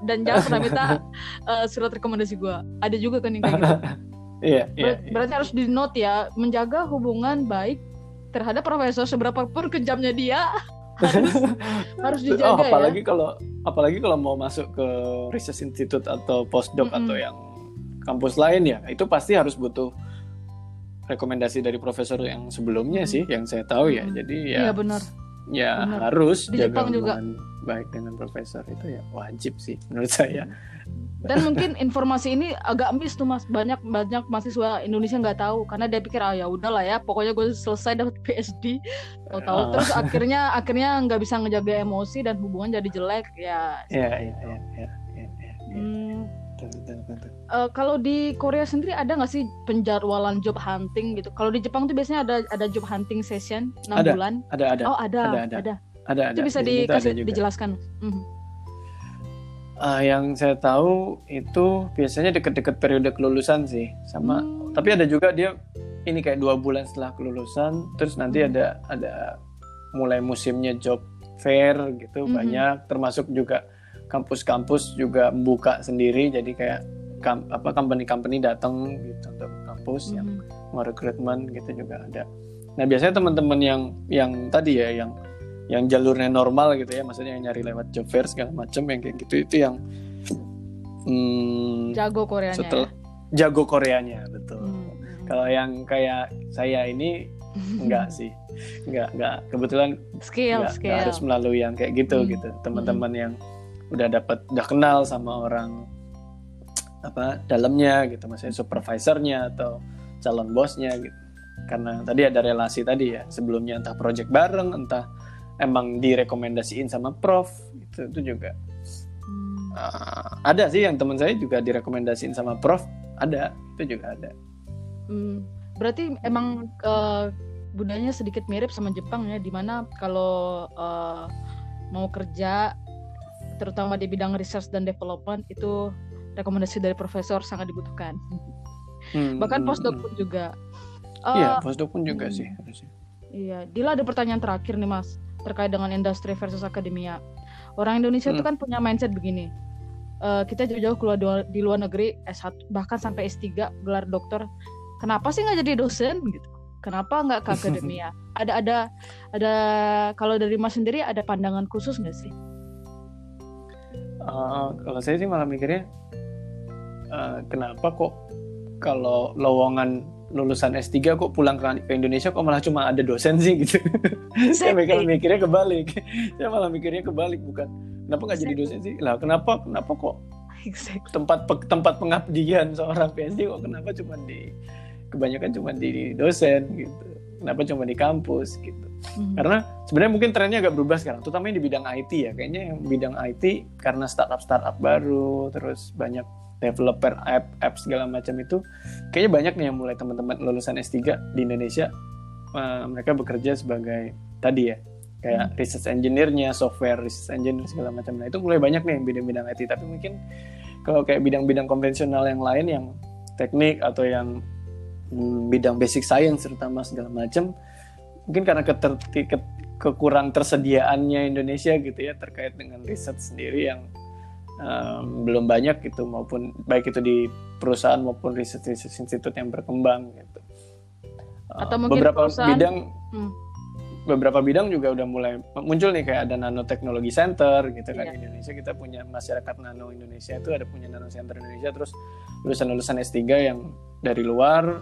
Dan jangan pernah minta [LAUGHS] eh, surat rekomendasi gue. Ada juga kan yang kayak gitu. [LAUGHS] iya iya Ber- berarti harus di note ya, menjaga hubungan baik terhadap profesor seberapapun kejamnya dia [LAUGHS] harus harus oh, dijaga ya. apalagi kalau apalagi kalau mau masuk ke research institute atau postdoc Mm-mm. atau yang kampus lain ya itu pasti harus butuh rekomendasi dari profesor yang sebelumnya Mm. sih yang saya tahu ya Mm. jadi ya Iya benar. ya benar. harus Di jaga Jepang juga. Baik dengan profesor itu ya wajib sih menurut saya Dan mungkin informasi ini agak miss tuh mas. Banyak banyak mahasiswa Indonesia nggak tahu karena dia pikir ah ya udahlah ya. Pokoknya gue selesai dapat [LAUGHS] PSD. Mau tahu Ah. terus akhirnya akhirnya nggak bisa ngejaga emosi dan hubungan jadi jelek ya. ya ya ya ya ya, ya, ya. Hmm, Betul, betul, betul. eh, kalau di Korea sendiri ada nggak sih penjadwalan job hunting gitu? Kalau di Jepang tuh biasanya ada ada job hunting session 6 Ada, bulan. ada ada Oh ada ada, ada. ada. Ada ada Itu bisa Di tuh ada juga. dijelaskan. Mhm. Ah, yang saya tahu itu biasanya deket-deket periode kelulusan sih sama Hmm. tapi ada juga dia ini kayak dua bulan setelah kelulusan terus nanti Hmm. ada ada mulai musimnya job fair gitu Mhm. banyak termasuk juga kampus-kampus juga membuka sendiri jadi kayak kam- apa company-company datang gitu untuk kampus yang Mhm. mau rekrutmen gitu juga ada. Nah biasanya teman-teman yang yang tadi ya yang yang jalurnya normal gitu ya, maksudnya yang nyari lewat job fair segala macam yang kayak gitu itu yang hmm, jago Koreanya setelah ya? jago Koreanya betul hmm. kalau yang kayak saya ini enggak [LAUGHS] sih enggak enggak kebetulan skill enggak, skill enggak harus melalui yang kayak gitu hmm. gitu teman-teman hmm. yang udah dapat udah kenal sama orang apa dalamnya gitu maksudnya supervisornya atau calon bosnya gitu karena tadi ada relasi tadi ya sebelumnya entah project bareng entah emang direkomendasiin sama prof gitu itu juga. Uh, ada sih yang teman saya juga direkomendasiin sama prof ada itu juga ada. Hmm. berarti emang uh, budayanya sedikit mirip sama Jepang ya di mana kalau uh, mau kerja terutama di bidang research dan development itu rekomendasi dari profesor sangat dibutuhkan. Hmm, bahkan hmm, postdoc hmm. pun juga. Iya uh, postdoc pun juga hmm, sih harusnya. Iya Dila ada pertanyaan terakhir nih mas terkait dengan industri versus akademia orang Indonesia hmm. itu kan punya mindset begini uh, kita jauh-jauh keluar di luar negeri S1 bahkan sampai S3 gelar dokter kenapa sih nggak jadi dosen gitu Kenapa nggak ke akademia? [LAUGHS] ada ada ada kalau dari Mas sendiri ada pandangan khusus nggak sih? Uh, kalau saya sih malah mikirnya uh, kenapa kok kalau lowongan lulusan S3 kok pulang ke Indonesia kok malah cuma ada dosen sih gitu. saya mikir, mikirnya kebalik. saya malah mikirnya kebalik bukan kenapa nggak jadi dosen sih? Lah kenapa kenapa kok exactly. tempat tempat pengabdian seorang PhD kok kenapa cuma di kebanyakan cuma di dosen gitu kenapa cuma di kampus gitu hmm. karena sebenarnya mungkin trennya agak berubah sekarang terutama di bidang IT ya kayaknya yang bidang IT karena startup startup baru terus banyak developer app app segala macam itu kayaknya banyak nih yang mulai teman-teman lulusan S3 di Indonesia uh, mereka bekerja sebagai tadi ya kayak hmm. research engineer-nya, software research engineer segala macam. Nah, itu mulai banyak nih bidang-bidang IT, tapi mungkin kalau kayak bidang-bidang konvensional yang lain yang teknik atau yang Hmm, bidang basic science terutama segala macam mungkin karena keter, ke, kekurang tersediaannya Indonesia gitu ya terkait dengan riset sendiri yang um, belum banyak gitu maupun baik itu di perusahaan maupun riset riset institut yang berkembang gitu atau mungkin beberapa perusahaan, bidang hmm. beberapa bidang juga udah mulai muncul nih kayak ada nanoteknologi center gitu kan yeah. di Indonesia kita punya masyarakat nano Indonesia itu ada punya nano center Indonesia terus lulusan-lulusan S3 yang dari luar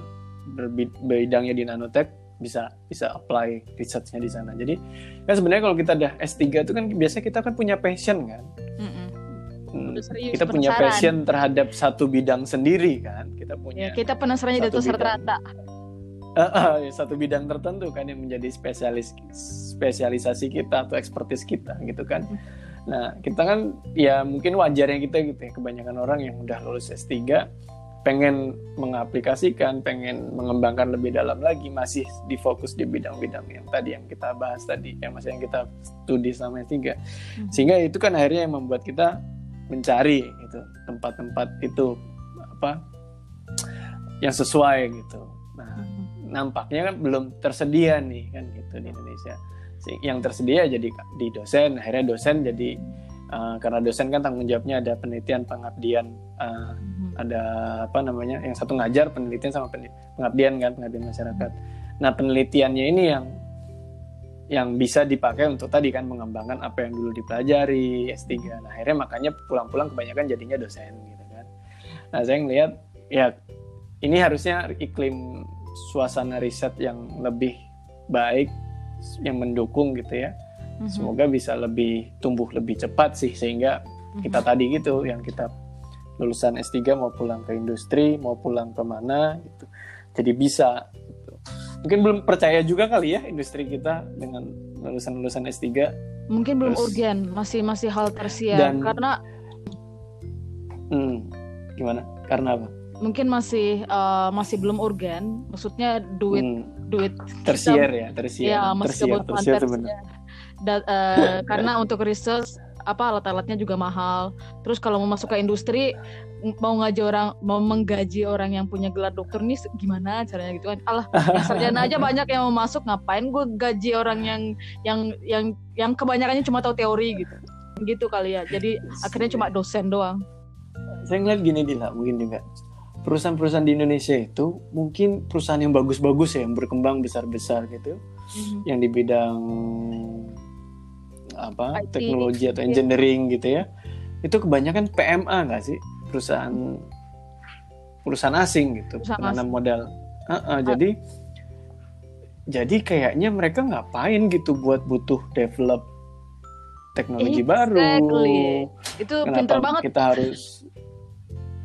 berbidangnya di nanotek bisa bisa apply researchnya di sana. Jadi kan sebenarnya kalau kita udah S3 itu kan biasanya kita kan punya passion kan. Hmm, kita punya passion terhadap satu bidang sendiri kan. Kita punya. Ya, kita penasaran rata Uh, uh, satu bidang tertentu kan yang menjadi spesialis spesialisasi kita atau ekspertis kita gitu kan. Nah kita kan ya mungkin wajarnya kita gitu ya kebanyakan orang yang udah lulus S3 pengen mengaplikasikan, pengen mengembangkan lebih dalam lagi, masih difokus di bidang-bidang yang tadi yang kita bahas tadi, yang masih yang kita studi sama S3. Hmm. Sehingga itu kan akhirnya yang membuat kita mencari gitu tempat-tempat itu apa yang sesuai gitu. Nah, hmm. nampaknya kan belum tersedia nih kan gitu di Indonesia. Yang tersedia jadi di dosen, akhirnya dosen jadi uh, karena dosen kan tanggung jawabnya ada penelitian pengabdian uh, ada apa namanya yang satu ngajar penelitian sama pengabdian kan pengabdian masyarakat nah penelitiannya ini yang yang bisa dipakai untuk tadi kan mengembangkan apa yang dulu dipelajari S3 nah akhirnya makanya pulang-pulang kebanyakan jadinya dosen gitu kan nah saya ngelihat ya ini harusnya iklim suasana riset yang lebih baik yang mendukung gitu ya mm-hmm. semoga bisa lebih tumbuh lebih cepat sih sehingga kita mm-hmm. tadi gitu yang kita lulusan S3 mau pulang ke industri, mau pulang ke mana gitu. Jadi bisa. Mungkin belum percaya juga kali ya industri kita dengan lulusan-lulusan S3. Mungkin belum Terus, urgen, masih masih hal tersier dan, karena hmm, gimana? Karena apa? Mungkin masih uh, masih belum urgen, maksudnya duit hmm, duit tersier ya, tersier. Ya, masih tersier, tersier, Da, uh, [LAUGHS] karena untuk research apa alat-alatnya juga mahal. Terus kalau mau masuk ke industri mau ngaji orang mau menggaji orang yang punya gelar dokter nih gimana caranya gitu kan. Allah, sarjana aja banyak yang mau masuk ngapain gue gaji orang yang yang yang yang kebanyakannya cuma tahu teori gitu. Gitu kali ya. Jadi akhirnya cuma dosen doang. Saya ngeliat gini Dila, mungkin juga perusahaan-perusahaan di Indonesia itu mungkin perusahaan yang bagus-bagus ya, yang berkembang besar-besar gitu, mm-hmm. yang di bidang apa teknologi atau engineering gitu ya. Itu kebanyakan PMA nggak sih? Perusahaan perusahaan asing gitu Perusahaan penanam modal. Uh, uh, jadi jadi kayaknya mereka ngapain gitu buat butuh develop teknologi baru? Exactly. Itu pinter kenapa banget. kita harus [LAUGHS]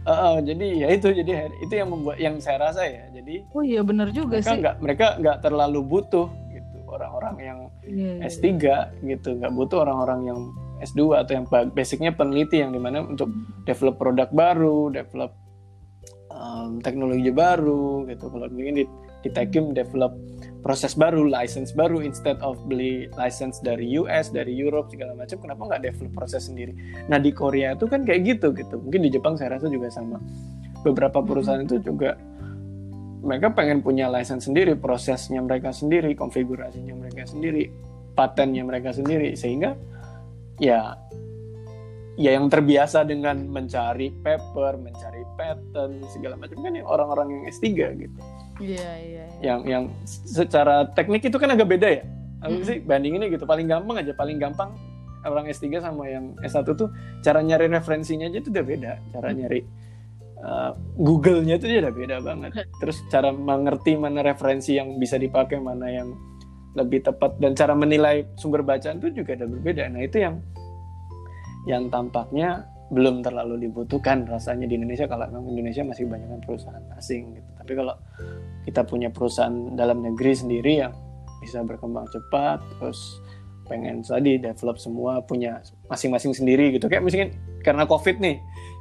Uh, uh, jadi ya itu jadi itu yang membuat yang saya rasa ya. Jadi Oh iya bener juga mereka sih. nggak mereka nggak terlalu butuh orang-orang yang Iya, iya. S3 gitu. Nggak butuh orang-orang yang S2 atau yang ba- basicnya peneliti yang di mana untuk develop produk baru develop um, teknologi baru gitu. Kalau mungkin di, di Tekim develop proses baru license baru instead of beli license dari US dari Europe segala macam kenapa nggak develop proses sendiri? Nah di Korea itu kan kayak gitu gitu. Mungkin di Jepang saya rasa juga sama. Beberapa perusahaan itu juga mereka pengen punya license sendiri, prosesnya mereka sendiri, konfigurasinya mereka sendiri, patennya mereka sendiri, sehingga ya ya yang terbiasa dengan mencari paper, mencari patent segala macam kan orang-orang yang S3 gitu. Iya iya. iya. Yang yang secara teknik itu kan agak beda ya. Aku Mm-mm. sih bandinginnya gitu, paling gampang aja, paling gampang orang S3 sama yang S1 tuh cara nyari referensinya aja itu udah beda, cara nyari uh, Google-nya itu udah beda banget. [LAUGHS] Terus cara mengerti mana referensi yang bisa dipakai, mana yang lebih tepat dan cara menilai sumber bacaan itu juga ada berbeda. Nah, itu yang yang tampaknya belum terlalu dibutuhkan rasanya di Indonesia kalau memang Indonesia masih banyak perusahaan asing gitu. Tapi kalau kita punya perusahaan dalam negeri sendiri yang bisa berkembang cepat terus pengen tadi develop semua punya masing-masing sendiri gitu kayak misalnya karena covid nih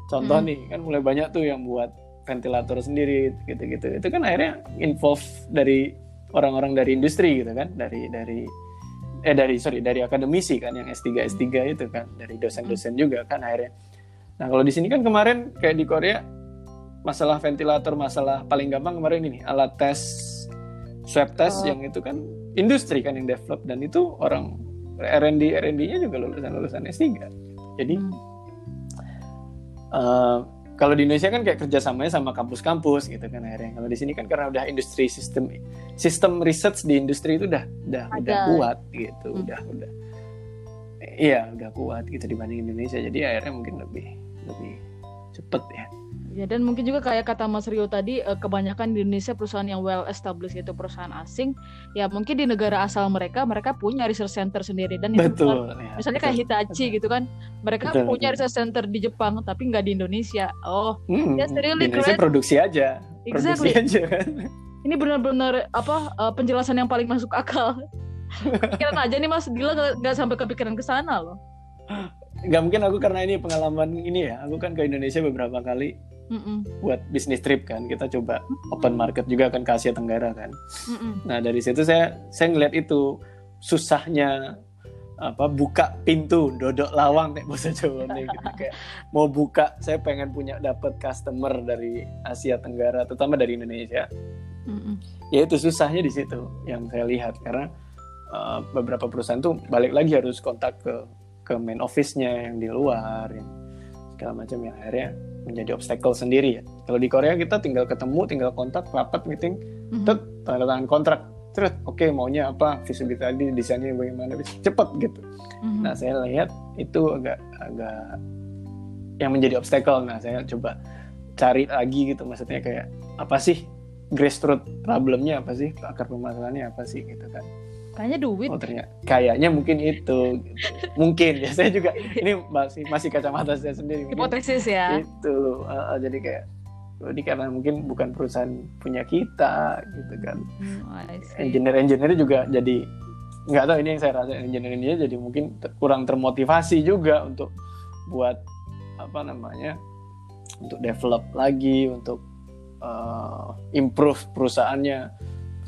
contoh Hmm. nih kan mulai banyak tuh yang buat ventilator sendiri gitu-gitu itu kan akhirnya involve dari orang-orang dari industri gitu kan dari dari eh dari sorry dari akademisi kan yang S3 S3 itu kan dari dosen-dosen juga kan akhirnya nah kalau di sini kan kemarin kayak di Korea masalah ventilator masalah paling gampang kemarin ini alat tes swab test Oh. yang itu kan industri kan yang develop dan itu orang R&D R&D-nya juga lulusan lulusan S3 jadi Hmm. Eh, kalau di Indonesia kan kayak kerjasamanya sama kampus-kampus gitu kan akhirnya kalau di sini kan karena udah industri sistem sistem research di industri itu udah udah Ada. udah kuat gitu Hmm. udah udah iya udah kuat gitu dibanding Indonesia jadi akhirnya mungkin lebih lebih cepet ya Ya dan mungkin juga kayak kata Mas Rio tadi eh, kebanyakan di Indonesia perusahaan yang well established itu perusahaan asing ya mungkin di negara asal mereka mereka punya research center sendiri. Dan itu betul ya, misalnya betul. kayak Hitachi gitu kan mereka Betul, punya betul. research center di Jepang tapi nggak di Indonesia. Oh Hmm, That's really di Indonesia great. produksi aja Exactly. produksi aja kan. Ini benar-benar apa eh, penjelasan yang paling masuk akal. Pikiran aja nih Mas. Dila nggak- nggak sampai kepikiran ke sana loh. Nggak mungkin aku karena ini pengalaman ini ya. Aku kan ke Indonesia beberapa kali Mm-mm. buat bisnis trip kan kita coba open market juga kan ke Asia Tenggara kan Mm-mm. nah dari situ saya saya ngeliat itu susahnya apa buka pintu dodok lawang kayak bahasa Jawa nih gitu [LAUGHS] kayak mau buka saya pengen punya dapat customer dari Asia Tenggara terutama dari Indonesia Mm-mm. ya itu susahnya di situ yang saya lihat karena uh, beberapa perusahaan tuh balik lagi harus kontak ke ke main office-nya yang di luar yang segala macam yang akhirnya menjadi obstacle sendiri ya. Kalau di Korea kita tinggal ketemu tinggal kontak rapat meeting Mhm. tet tanda tangan kontrak. Terus oke maunya apa? Visibility desainnya bagaimana? Cepet gitu. Mhm. nah saya lihat itu agak agak yang menjadi obstacle. Nah saya coba cari lagi gitu. Maksudnya kayak apa sih grassroots problemnya? Apa sih akar permasalahannya? Apa sih gitu kan kayaknya duit. Oh ternyata kayaknya mungkin itu. Mungkin. Ya saya juga ini masih masih kacamata saya sendiri. Hipotesis ya. itu. Uh, jadi kayak oh, ini karena mungkin bukan perusahaan punya kita gitu kan. Hmm, I see. engineer engineer juga jadi nggak tahu ini yang saya rasa engineer ini jadi mungkin ter- kurang termotivasi juga untuk buat apa namanya untuk develop lagi untuk uh, improve perusahaannya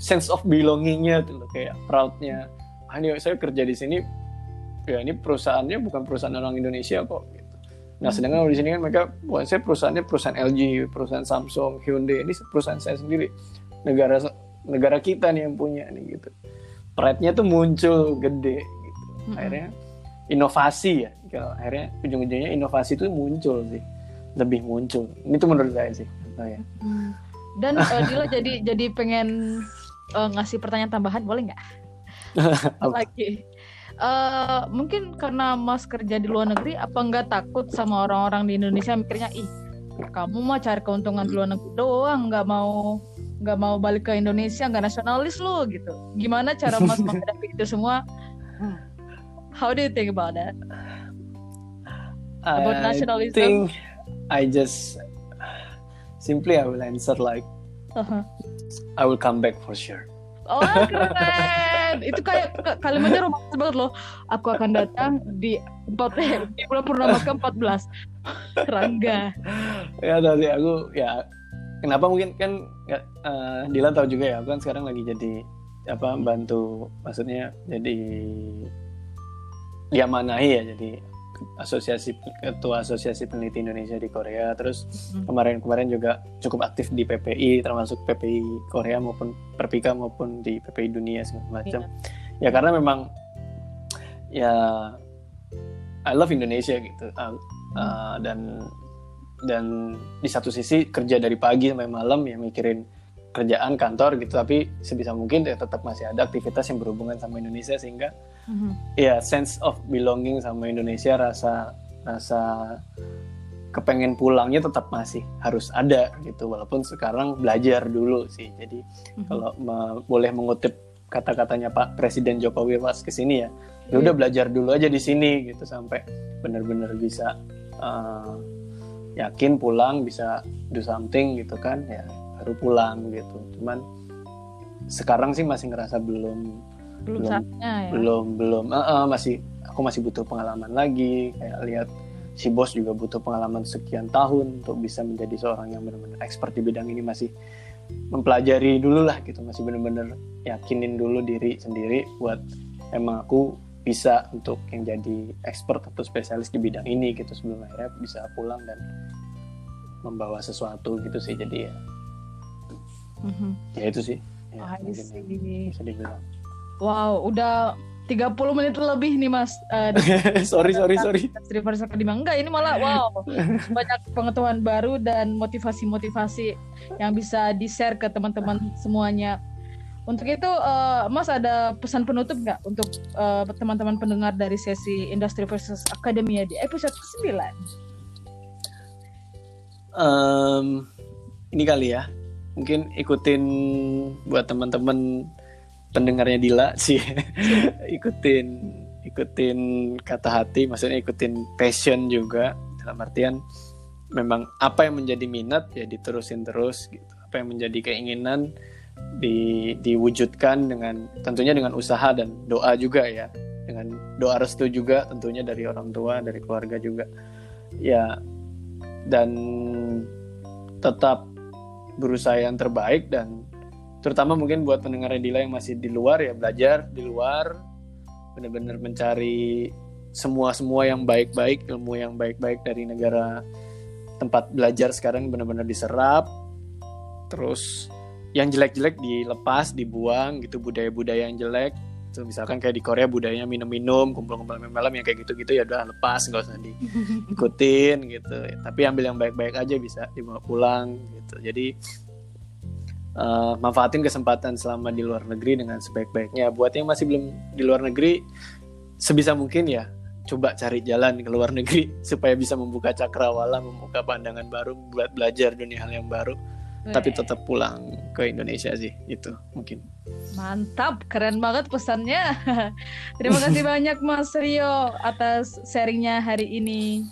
sense of belongingnya tuh loh, kayak proudnya ah ini saya kerja di sini ya ini perusahaannya bukan perusahaan orang Indonesia kok gitu. Nah Hmm. sedangkan di sini kan mereka buat saya perusahaannya perusahaan LG, perusahaan Samsung, Hyundai ini perusahaan saya sendiri negara negara kita nih yang punya nih gitu. Pride-nya tuh muncul gede gitu. Mm-mm. Akhirnya inovasi ya. Kalau akhirnya ujung-ujungnya inovasi itu muncul sih. Lebih muncul. Ini tuh menurut saya sih. Oh, ya. Hmm. Dan eh, Dila jadi jadi pengen eh, ngasih pertanyaan tambahan boleh nggak? [LAUGHS] Lagi. Eh, mungkin karena Mas kerja di luar negeri, apa nggak takut sama orang-orang di Indonesia mikirnya ih kamu mah cari keuntungan di luar negeri doang nggak mau nggak mau balik ke Indonesia nggak nasionalis lo gitu gimana cara mas [LAUGHS] menghadapi itu semua how do you think about that about I nationalism think I just simply I will answer like uh-huh. I will come back for sure. Oh keren. Itu kayak kalimatnya romantis banget loh. Aku akan datang di empat di bulan purnama ke 14 Rangga. Ya tadi aku ya kenapa mungkin kan uh, Dila tahu juga ya. Aku kan sekarang lagi jadi apa bantu maksudnya jadi diamanahi ya jadi asosiasi ketua asosiasi peneliti Indonesia di Korea terus hmm. kemarin-kemarin juga cukup aktif di PPI termasuk PPI Korea maupun Perpika maupun di PPI dunia segala macam yeah. ya karena memang ya I love Indonesia gitu uh, uh, dan dan di satu sisi kerja dari pagi sampai malam ya mikirin kerjaan kantor gitu tapi sebisa mungkin ya tetap masih ada aktivitas yang berhubungan sama Indonesia sehingga mm-hmm. ya sense of belonging sama Indonesia rasa rasa kepengen pulangnya tetap masih harus ada gitu walaupun sekarang belajar dulu sih jadi mm-hmm. kalau me- boleh mengutip kata-katanya Pak Presiden Jokowi pas ke sini ya ya udah iya. belajar dulu aja di sini gitu sampai benar-benar bisa uh, yakin pulang bisa do something gitu kan ya baru pulang gitu. Cuman sekarang sih masih ngerasa belum belum belum ya? belum belum. Uh, uh, masih aku masih butuh pengalaman lagi. Kayak lihat si bos juga butuh pengalaman sekian tahun untuk bisa menjadi seorang yang benar-benar expert di bidang ini. Masih mempelajari dulu lah gitu. Masih benar-benar yakinin dulu diri sendiri buat emang aku bisa untuk yang jadi expert atau spesialis di bidang ini gitu sebelum akhirnya bisa pulang dan membawa sesuatu gitu sih. Jadi ya mm-hmm. ya itu sih. Ya, oh, bisa dibilang. Wow udah 30 menit lebih nih mas. Uh, [LAUGHS] sorry sorry sorry. Reverse Academy enggak ini malah [LAUGHS] wow banyak pengetahuan baru dan motivasi-motivasi yang bisa di share ke teman-teman semuanya. Untuk itu, uh, Mas ada pesan penutup nggak untuk uh, teman-teman pendengar dari sesi Industry versus Academia di episode ke-9? Um, ini kali ya, mungkin ikutin buat teman-teman pendengarnya Dila sih, [LAUGHS] ikutin ikutin kata hati, maksudnya ikutin passion juga. Dalam artian memang apa yang menjadi minat ya diterusin terus gitu, apa yang menjadi keinginan di, diwujudkan dengan tentunya dengan usaha dan doa juga ya. Dengan doa restu juga tentunya dari orang tua dari keluarga juga. Ya dan tetap berusaha yang terbaik dan terutama mungkin buat pendengar Dila yang masih di luar ya belajar di luar benar-benar mencari semua semua yang baik-baik ilmu yang baik-baik dari negara tempat belajar sekarang benar-benar diserap terus yang jelek-jelek dilepas, dibuang gitu budaya-budaya yang jelek. So, misalkan kayak di Korea budayanya minum-minum, kumpul-kumpul malam yang kayak gitu-gitu ya udah lepas, nggak usah diikutin [LAUGHS] gitu. Tapi ambil yang baik-baik aja bisa dibawa pulang gitu. Jadi uh, manfaatin kesempatan selama di luar negeri dengan sebaik-baiknya. Buat yang masih belum di luar negeri, sebisa mungkin ya coba cari jalan ke luar [LAUGHS] negeri supaya bisa membuka cakrawala, membuka pandangan baru, buat belajar dunia hal yang baru tapi tetap pulang ke Indonesia sih itu mungkin. Mantap keren banget pesannya. [LAUGHS] Terima kasih banyak Mas Rio atas sharingnya hari ini